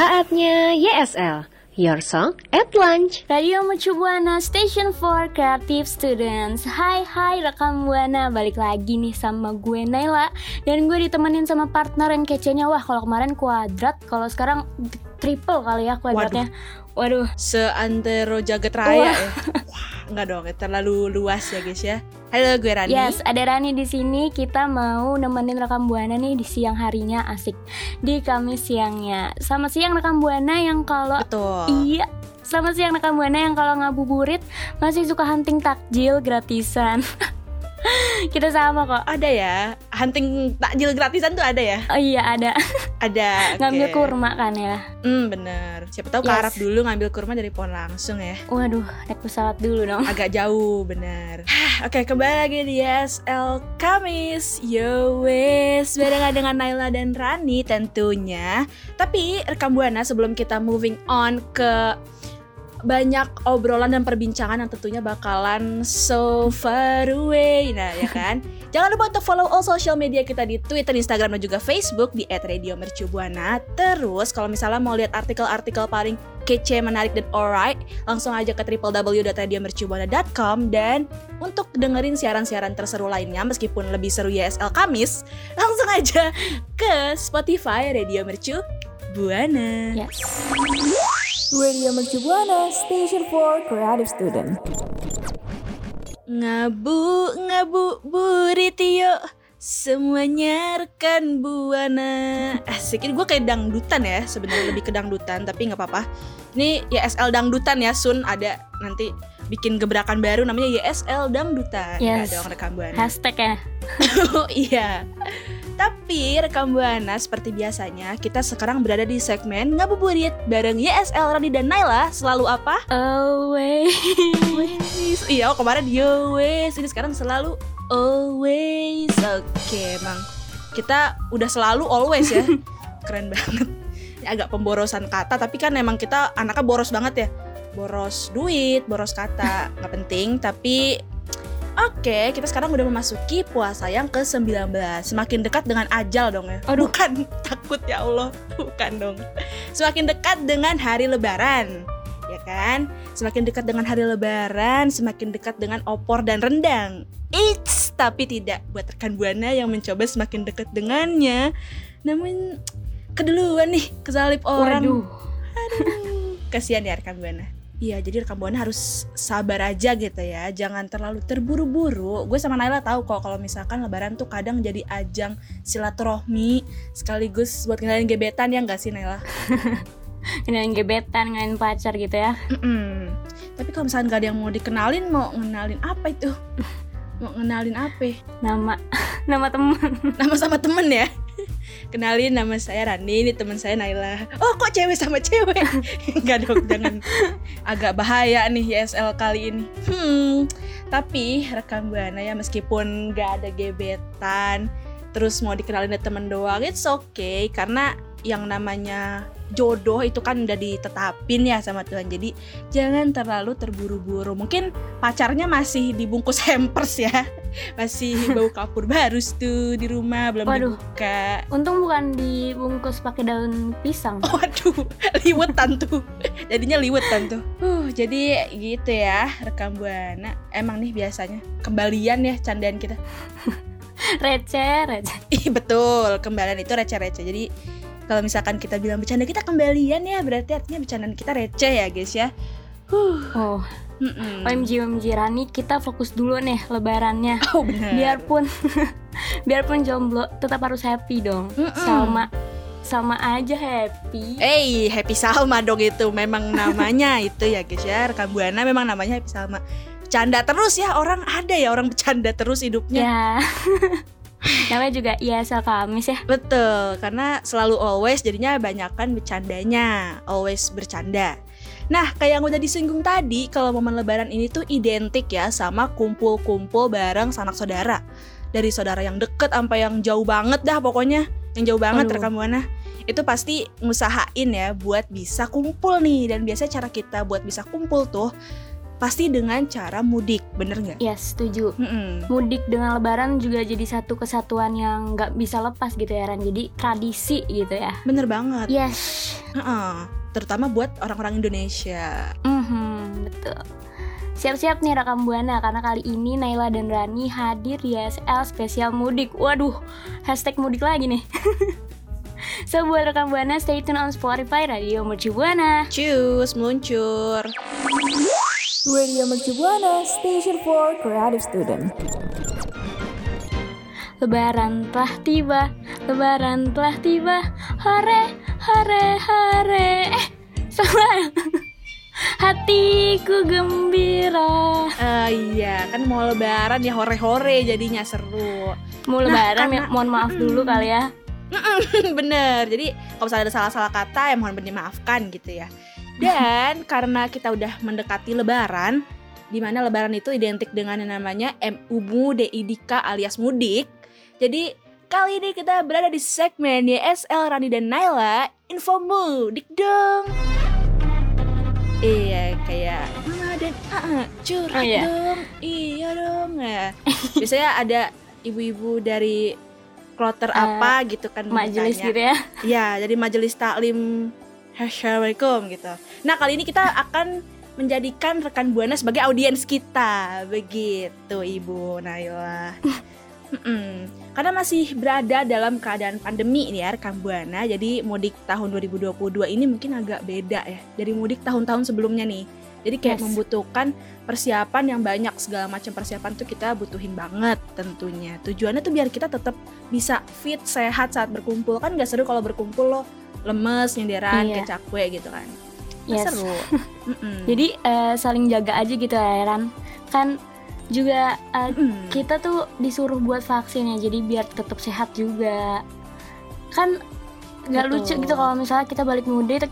Saatnya YSL, Your Song at Lunch. Radio Mercu Buana Station for Creative Students. Hai hai rekam Buana. Balik lagi nih sama gue Naila. Dan gue ditemenin sama partner yang kecenya Wah kalau kemarin kuadrat Kalau sekarang triple kali ya kuadratnya. Waduh, seantero jagat raya ya. Wah, enggak dong, terlalu luas ya guys ya. Halo, gue Rani. Yes, ada Rani di sini. Kita mau nemenin rekam buana nih di siang harinya asik. Di Kamis siangnya. Sama siang rekam buana yang kalau Betul. Iya. Selamat siang rekam buana yang kalau ngabuburit masih suka hunting takjil gratisan. Kita sama kok. Ada ya, hunting takjil gratisan tuh ada ya? Oh iya ada. Ada. Ngambil oke. kurma kan ya. Hmm, bener. Siapa tahu Yes. karap dulu ngambil kurma dari pohon langsung ya. Waduh, naik pesawat dulu dong. Agak jauh, bener. Oke, kembali lagi di SL Kamis. Yo wes, barengan dengan Naila dan Rani tentunya. Tapi rekam buana sebelum kita moving on ke banyak obrolan dan perbincangan yang tentunya bakalan so far away nah ya kan jangan lupa untuk follow all social media kita di Twitter, Instagram dan juga Facebook di @radiomercubuana terus kalau misalnya mau lihat artikel-artikel paling kece, menarik dan alright langsung aja ke www.radiomercubuana.com dan untuk dengerin siaran-siaran terseru lainnya meskipun lebih seru YSL Kamis langsung aja ke Spotify Radio Mercu Buana. Yes. Radio Mercu Buana, Station for Creative Student. Ngabu, ngabu, burit yuk Semuanya rekan buana. Asik, ini gue kayak dangdutan ya Sebenarnya lebih ke dangdutan, tapi nggak apa-apa. Ini YSL dangdutan ya, Sun. Ada nanti bikin gebrakan baru namanya YSL dangdutan. Yes. Nggak dong rekam buana Hashtag ya. Oh iya tapi rekam buana seperti biasanya kita sekarang berada di segmen ngabuburit bareng YSL Rani dan Naila selalu apa? Always. Iya, oh, kemarin yo wes, ini sekarang selalu always. Oke, emang kita udah selalu always ya. Keren banget. Ini agak pemborosan kata, tapi kan emang kita anaknya boros banget ya. Boros duit, boros kata, nggak penting, tapi Oke, kita sekarang udah memasuki puasa yang ke-19. Semakin dekat dengan ajal dong ya. Aduh. Bukan takut ya Allah. Bukan dong. Semakin dekat dengan hari lebaran Ya kan? Semakin dekat dengan hari lebaran Semakin dekat dengan opor dan rendang. Eits, tapi tidak. Buat rekan Buana yang mencoba semakin dekat dengannya. Namun keduluan nih kesalip orang. Waduh. Aduh, kasihan ya rekan Buana. Iya, jadi rekan Buana harus sabar aja gitu ya. Jangan terlalu terburu-buru. Gue sama Naila tahu kok kalau misalkan lebaran tuh kadang jadi ajang silaturahmi sekaligus buat ngenalin gebetan ya nggak sih Naila? Ngelain gebetan, ngelain pacar gitu ya. Mm-mm. Tapi kalau misalkan gak ada yang mau dikenalin, mau ngenalin apa itu? Mau ngenalin apa? Nama nama teman. Nama sama temen ya? Kenalin nama saya Rani, ini teman saya Naila. Oh kok cewek sama cewek? Enggak dong, jangan. Agak bahaya nih YSL kali ini. Hmm, tapi rekam buana ya meskipun gak ada gebetan, terus mau dikenalin dari temen doang, it's okay karena yang namanya jodoh itu kan udah ditetapin ya sama Tuhan. Jadi jangan terlalu terburu-buru. Mungkin pacarnya masih dibungkus hampers ya. Masih bau kapur baru tuh di rumah belum Waduh. dibuka. Untung bukan dibungkus pakai daun pisang. Waduh, liwetan tuh. Jadinya liwetan tuh. Uh, jadi gitu ya, rekam buana. Emang nih biasanya kembalian ya candaan kita. Receh, receh. Ih betul, kembalian itu receh-receh. Jadi kalau misalkan kita bilang bercanda kita kembalian ya, berarti artinya bercandaan kita receh ya guys ya. Huh. Oh, mm-mm. OMG OMG Rani, kita fokus dulu nih lebarannya. Oh benar. Biarpun biarpun jomblo tetap harus happy dong. Mm-mm. Sama sama aja happy. Eh, Happy Salma dong itu memang namanya itu ya guys ya. Rekam buana memang namanya Happy Salma. Bercanda terus ya orang ada ya orang bercanda terus hidupnya. Ya. Namanya juga ISL Kamis ya. Betul, karena selalu always jadinya banyakan bercandanya, always bercanda. Nah, kayak yang udah disinggung tadi, kalau momen lebaran ini tuh identik ya sama kumpul-kumpul bareng sanak saudara. Dari saudara yang deket sampai yang jauh banget dah pokoknya. Yang jauh banget Aduh. rekam buana. Itu pasti ngusahain ya buat bisa kumpul nih. Dan biasanya cara kita buat bisa kumpul tuh pasti dengan cara mudik, bener nggak? Yes, setuju. Mm-mm. Mudik dengan lebaran juga jadi satu kesatuan yang nggak bisa lepas gitu ya Ran. Jadi tradisi gitu ya. Bener banget. Yes. Heeh. Terutama buat orang-orang Indonesia. Mhm, betul. Siap-siap nih rekam buana karena kali ini Naila dan Rani hadir di SL spesial mudik. Waduh, hashtag mudik lagi nih. so buat rekam buana stay tune on Spotify Radio Merci Buana. Cus, meluncur. Radio Mercu Buana Station for Creative Student. Lebaran telah tiba, Lebaran telah tiba. Hore, hore, hore. Eh, salah. Hatiku gembira. Eh iya, kan mau lebaran ya hore-hore jadinya seru. Mau lebaran ya, karena- mohon maaf dulu kali ya. Bener. Jadi kalau misalnya ada salah-salah kata ya mohon dimaafkan gitu ya. Dan karena kita udah mendekati lebaran, di mana lebaran itu identik dengan yang namanya MUMU DIDK alias mudik. Jadi kali ini kita berada di segmen YSL Rani dan Naila Info Mudik dong. Iya kayak Mama dan Aa curhat Oh, iya. dong Iya dong ya. Biasanya ada ibu-ibu dari kloter Eh, apa gitu kan Majelis gitu ya. Ya, jadi majelis taklim Assalamualaikum gitu. Nah, kali ini kita akan menjadikan rekan Buana sebagai audiens kita. Begitu, Ibu Naila. Mm-mm. Karena masih berada dalam keadaan pandemi ini ya rekan Buana. Jadi mudik tahun 2022 ini mungkin agak beda ya dari mudik tahun-tahun sebelumnya nih. Jadi kayak Yes. membutuhkan persiapan yang banyak segala macam persiapan tuh kita butuhin banget tentunya. Tujuannya tuh biar kita tetap bisa fit, sehat saat berkumpul. Kan gak seru kalau berkumpul lo lemes, nyenderan, Iya. kayak cakwe gitu kan. Yes. seru. Mm-mm. Jadi eh, saling jaga aja gitu ya Ran. Kan juga eh, Mm. kita tuh disuruh buat vaksin ya. Jadi biar tetap sehat juga. Kan nggak lucu gitu kalau misalnya kita balik mudik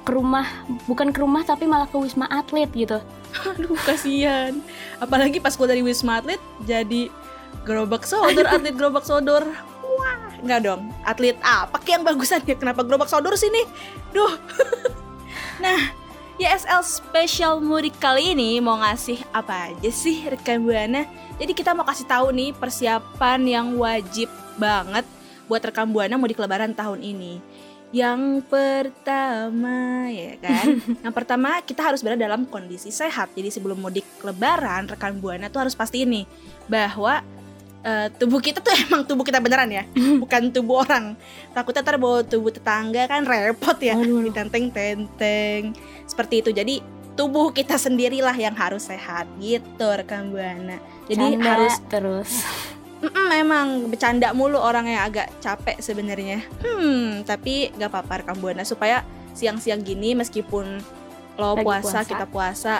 ke rumah bukan ke rumah tapi malah ke wisma atlet gitu. Aduh kasihan Apalagi pas gue dari Wisma Atlet Jadi gerobak sodor Atlet gerobak sodor Enggak dong Atlet apa? Kayak yang bagusan ya Kenapa gerobak sodor sini Duh. Nah YSL Special Mudik kali ini Mau ngasih apa aja sih rekan Buana Jadi kita mau kasih tahu nih Persiapan yang wajib banget Buat rekan Buana mudik lebaran tahun ini. Yang pertama ya kan? Yang pertama kita harus berada dalam kondisi sehat. Jadi sebelum mudik lebaran rekan Buana tuh harus pasti ini bahwa eh, tubuh kita tuh emang tubuh kita beneran ya, bukan tubuh orang. Takutnya ntar bawa tubuh tetangga kan repot ya, ditenteng-tenteng. Seperti itu. Jadi tubuh kita sendirilah yang harus sehat gitu rekan Buana. Jadi Canda harus terus. Mm-mm, emang bercanda mulu orang yang agak capek sebenarnya. Hmm, tapi gak apa-apa rekam buana supaya siang-siang gini meskipun lo Lagi puasa, puasa. kita puasa,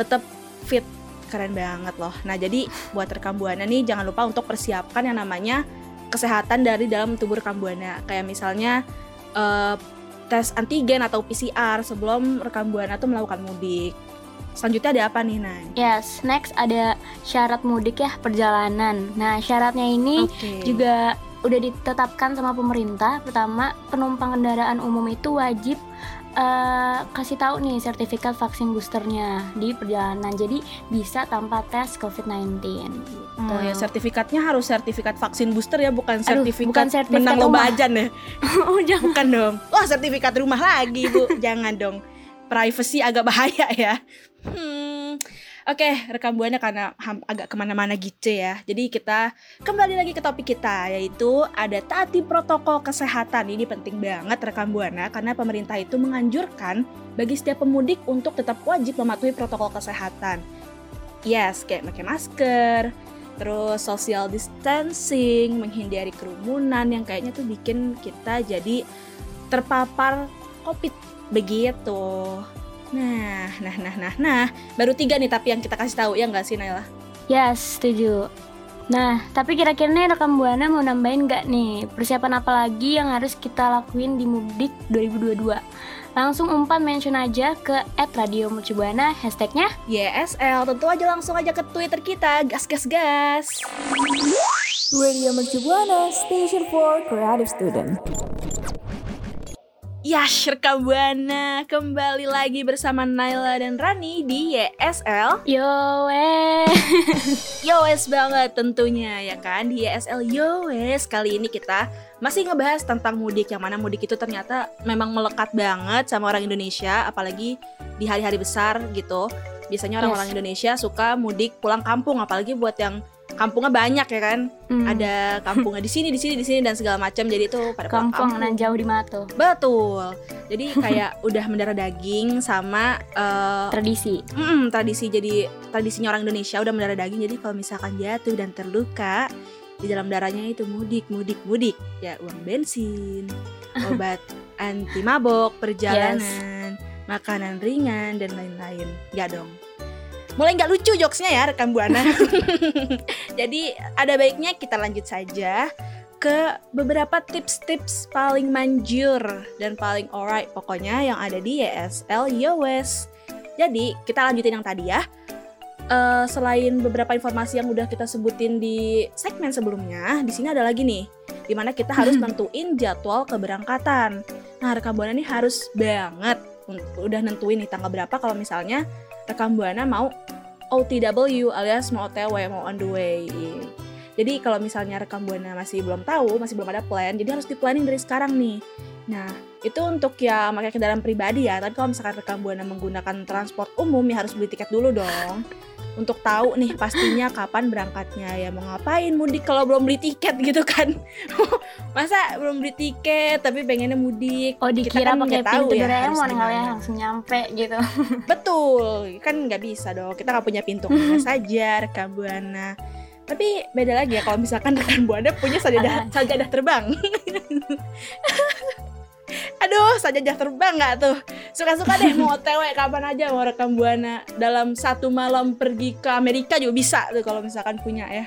tetap fit. Keren banget loh. Nah, jadi buat rekam buana nih jangan lupa untuk persiapkan yang namanya kesehatan dari dalam tubuh rekam buana. Kayak misalnya eh, tes antigen atau PCR sebelum rekam buana tuh melakukan mudik. Selanjutnya ada apa nih, Nay? Yes, next ada syarat mudik ya perjalanan. Nah, syaratnya ini Oke. juga udah ditetapkan sama pemerintah. Pertama, penumpang kendaraan umum itu wajib eh, kasih tahu nih sertifikat vaksin boosternya di perjalanan. Jadi bisa tanpa tes COVID-19. gitu. Oh ya sertifikatnya harus sertifikat vaksin booster ya bukan Aduh, sertifikat, bukan sertifikat menang lomba ajan ya. oh jangan. Bukan dong. Wah sertifikat rumah lagi bu. Jangan dong. Privacy agak bahaya ya. Hmm. Oke, rekam buahnya karena agak ke mana-mana gitu ya. Jadi kita kembali lagi ke topik kita yaitu ada taati protokol kesehatan. Ini penting banget rekam buana karena pemerintah itu menganjurkan bagi setiap pemudik untuk tetap wajib mematuhi protokol kesehatan. Yes, kayak pakai masker, terus social distancing, menghindari kerumunan yang kayaknya tuh bikin kita jadi terpapar COVID begitu. Nah, nah, nah, nah, nah, baru tiga nih tapi yang kita kasih tahu ya nggak sih Naila? Yes, setuju. Nah, tapi kira-kira nih rekam buana mau nambahin nggak nih persiapan apa lagi yang harus kita lakuin di mudik 2022? Langsung umpan mention aja ke @radiomercubuana hashtagnya YSL, tentu aja langsung aja ke Twitter kita, gas, gas, gas. Radio Mercu Buana Station for Creative Student. Yash, rekam buana kembali lagi bersama Naila dan Rani di YSL. Yo eh. Yowes banget tentunya ya kan di YSL Yowes kali ini kita masih ngebahas tentang mudik yang mana mudik itu ternyata memang melekat banget sama orang Indonesia apalagi di hari-hari besar gitu biasanya orang-orang Indonesia suka mudik pulang kampung apalagi buat yang kampungnya banyak ya kan? Hmm, ada kampungnya di sini di sini di sini dan segala macam. Jadi itu pada kampung kampung. nan jauh di Mato. betul. Jadi kayak udah mendarah daging sama eh, Tradisi. Mm, tradisi. Jadi tradisinya orang Indonesia udah mendarah daging. Jadi kalau misalkan jatuh dan terluka di dalam darahnya itu mudik mudik mudik. Ya uang bensin obat anti mabok perjalanan makanan ringan dan lain-lain. Ya dong mulai nggak lucu jokesnya ya rekan buana jadi ada baiknya kita lanjut saja ke beberapa tips-tips paling manjur dan paling alright pokoknya yang ada di YSL Yowes jadi kita lanjutin yang tadi ya. Eh, selain beberapa informasi yang udah kita sebutin di segmen sebelumnya, di sini ada lagi nih, di mana kita harus nentuin jadwal keberangkatan. Nah, rekam buana nih harus banget udah nentuin nih tanggal berapa kalau misalnya rekam buana mau OTW alias mau OTW mau on the way. Jadi kalau misalnya rekam buana masih belum tahu, masih belum ada plan, jadi harus di planning dari sekarang nih. Nah, itu untuk ya pakai kendaraan pribadi ya. Tapi kalau misalkan rekam buana menggunakan transport umum ya harus beli tiket dulu dong. Untuk tahu nih pastinya kapan berangkatnya ya mau ngapain mudik kalau belum beli tiket gitu kan. Masa belum beli tiket tapi pengennya mudik. Oh Kita dikira kan pakai pintu ya Doraemon harus kali ya gimana. langsung nyampe gitu. Betul, kan nggak bisa dong. Kita nggak punya pintu saja rekam buana. Tapi beda lagi ya kalau misalkan rekan buana punya sajadah sajadah terbang. Aduh, sajadah terbang nggak tuh? Suka-suka deh mau OTW kapan aja mau rekam buana dalam satu malam pergi ke Amerika juga bisa tuh kalau misalkan punya ya.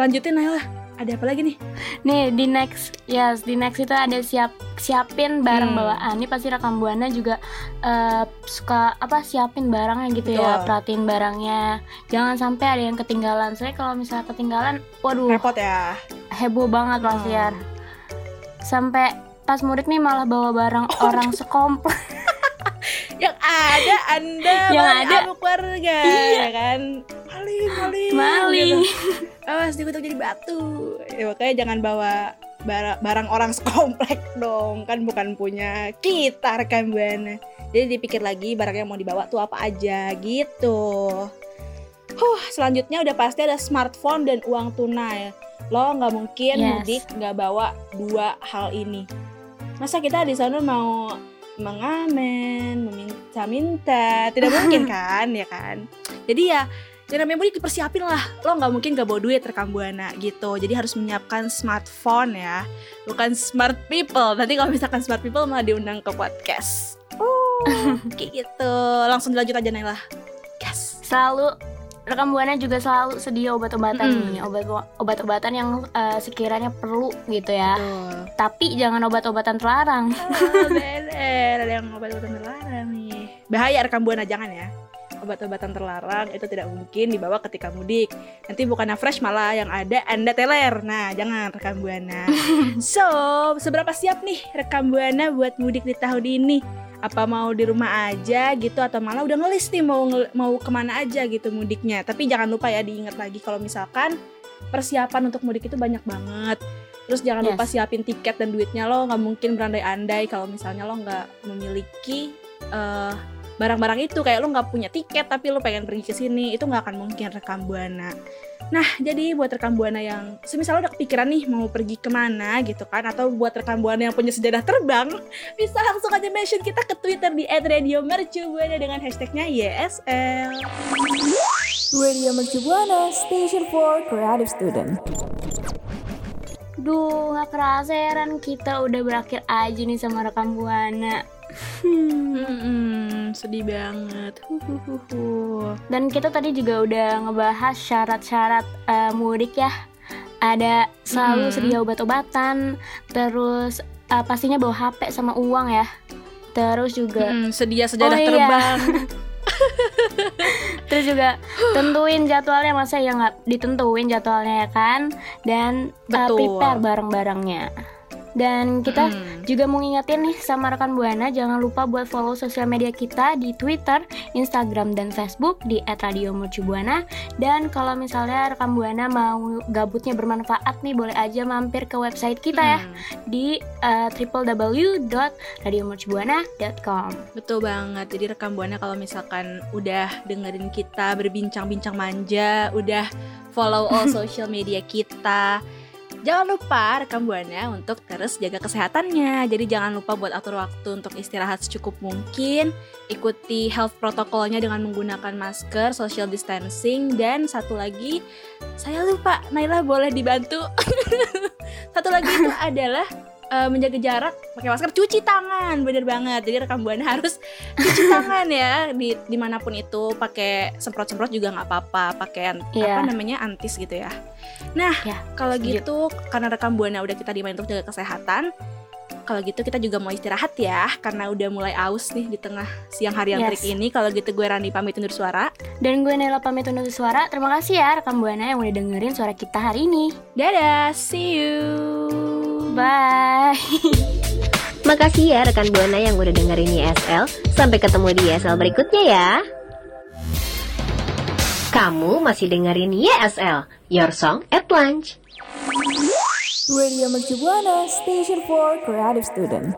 Lanjutin Naila. Ada apa lagi nih? Nih di next, yes di next itu ada siap siapin barang Hmm. bawaan. Ini pasti rekam buana juga eh, suka apa siapin barangnya gitu ya, Betul. perhatiin barangnya. Jangan sampai ada yang ketinggalan. Saya kalau misalnya ketinggalan, waduh Repot ya. heboh banget pasti ya. Hmm. Sampai pas mudik nih malah bawa barang Oh, orang sekomplek. Yang ada Anda Yang ada- amuk keluarga Iya. ya kan? Maling, maling. Maling. gitu. Awas dikutuk jadi batu. Ya, makanya jangan bawa bara- barang orang sekomplek dong, kan bukan punya kita rekan buana. Jadi dipikir lagi barang yang mau dibawa tuh apa aja gitu. Huh, selanjutnya udah pasti ada smartphone dan uang tunai. Lo nggak mungkin Yes. mudik nggak bawa dua hal ini. Masa kita di sana mau mengamen, meminta-minta, tidak mungkin kan, ya kan? Jadi ya yang namanya mudik dipersiapin lah. Lo nggak mungkin gak bawa duit rekam buana gitu. Jadi harus menyiapkan smartphone ya. Bukan smart people. Nanti kalau misalkan smart people malah diundang ke podcast. Oh. Kayak gitu. Langsung dilanjut aja Naila. Gas. Selalu rekam buana juga selalu sedia obat-obatan Mm-mm. nih, obat obat-obatan yang eh, sekiranya perlu gitu ya. Tuh. Tapi jangan obat-obatan terlarang. Oh, bener ada yang obat-obatan terlarang nih bahaya rekam buana jangan ya obat-obatan terlarang itu tidak mungkin dibawa ketika mudik nanti bukannya fresh malah yang ada anda teler nah jangan rekam buana so seberapa siap nih rekam buana buat mudik di tahun ini apa mau di rumah aja gitu atau malah udah ngelis nih mau mau ke mana aja gitu mudiknya. Tapi jangan lupa ya diingat lagi kalau misalkan persiapan untuk mudik itu banyak banget. Terus jangan Yes. lupa siapin tiket dan duitnya lo nggak mungkin berandai-andai kalau misalnya lo nggak memiliki eh, barang-barang itu. Kayak lo nggak punya tiket tapi lo pengen pergi ke sini itu nggak akan mungkin rekam buana Nah, jadi buat rekam buana yang semisal udah kepikiran nih mau pergi ke mana gitu kan atau buat rekam buana yang punya sejarah terbang, bisa langsung aja mention kita ke Twitter di @radiomercubuana dengan hashtagnya YSL. Radio Mercu Buana Station for Creative Student. Duh, gak kerasa ya Ran, kita udah berakhir aja nih sama rekam Buana. Hmm, sedih banget. Huhuhuhu. Dan kita tadi juga udah ngebahas syarat-syarat eh, mudik ya. Ada selalu Hmm. sedia obat-obatan, terus eh, pastinya bawa HP sama uang ya. Terus juga Hmm, sedia sejadah Oh, iya. terbang. terus juga tentuin jadwalnya masa ya nggak ditentuin jadwalnya ya kan dan uh, prepare barang-barangnya dan kita Hmm. juga mau ngingetin nih sama rekan Buana jangan lupa buat follow sosial media kita di Twitter, Instagram dan Facebook di @radiomercubuana dan kalau misalnya rekan Buana mau gabutnya bermanfaat nih boleh aja mampir ke website kita ya Hmm, di uh, www.radiomercubuana.com. Betul banget. Jadi rekam buana kalau misalkan udah dengerin kita berbincang-bincang manja, udah follow all social media kita. Jangan lupa rekam buana untuk terus jaga kesehatannya. Jadi jangan lupa buat atur waktu untuk istirahat secukup mungkin. Ikuti health protokolnya dengan menggunakan masker, social distancing, dan satu lagi saya lupa, Naila boleh dibantu. satu lagi itu adalah eh, menjaga jarak, pakai masker, cuci tangan, bener banget. Jadi rekam buana harus cuci tangan ya di di mana pun itu, pakai semprot-semprot juga nggak apa-apa, pakaian Iya. apa namanya antis gitu ya. Nah, Ya, kalau gitu karena rekam buana udah kita dimain untuk jaga kesehatan. Kalau gitu kita juga mau istirahat ya karena udah mulai aus nih di tengah siang hari yang Yes. terik ini. Kalau gitu gue Randi pamit undur suara. Dan gue Nela pamit undur suara. Terima kasih ya rekan Buana yang udah dengerin suara kita hari ini. Dadah, see you. Bye. Makasih ya rekan Buana yang udah dengerin YSL. Sampai ketemu di YSL berikutnya ya. Kamu masih dengerin YSL, Your Song at Lunch. Radio Mercu Buana Station for Creative Student.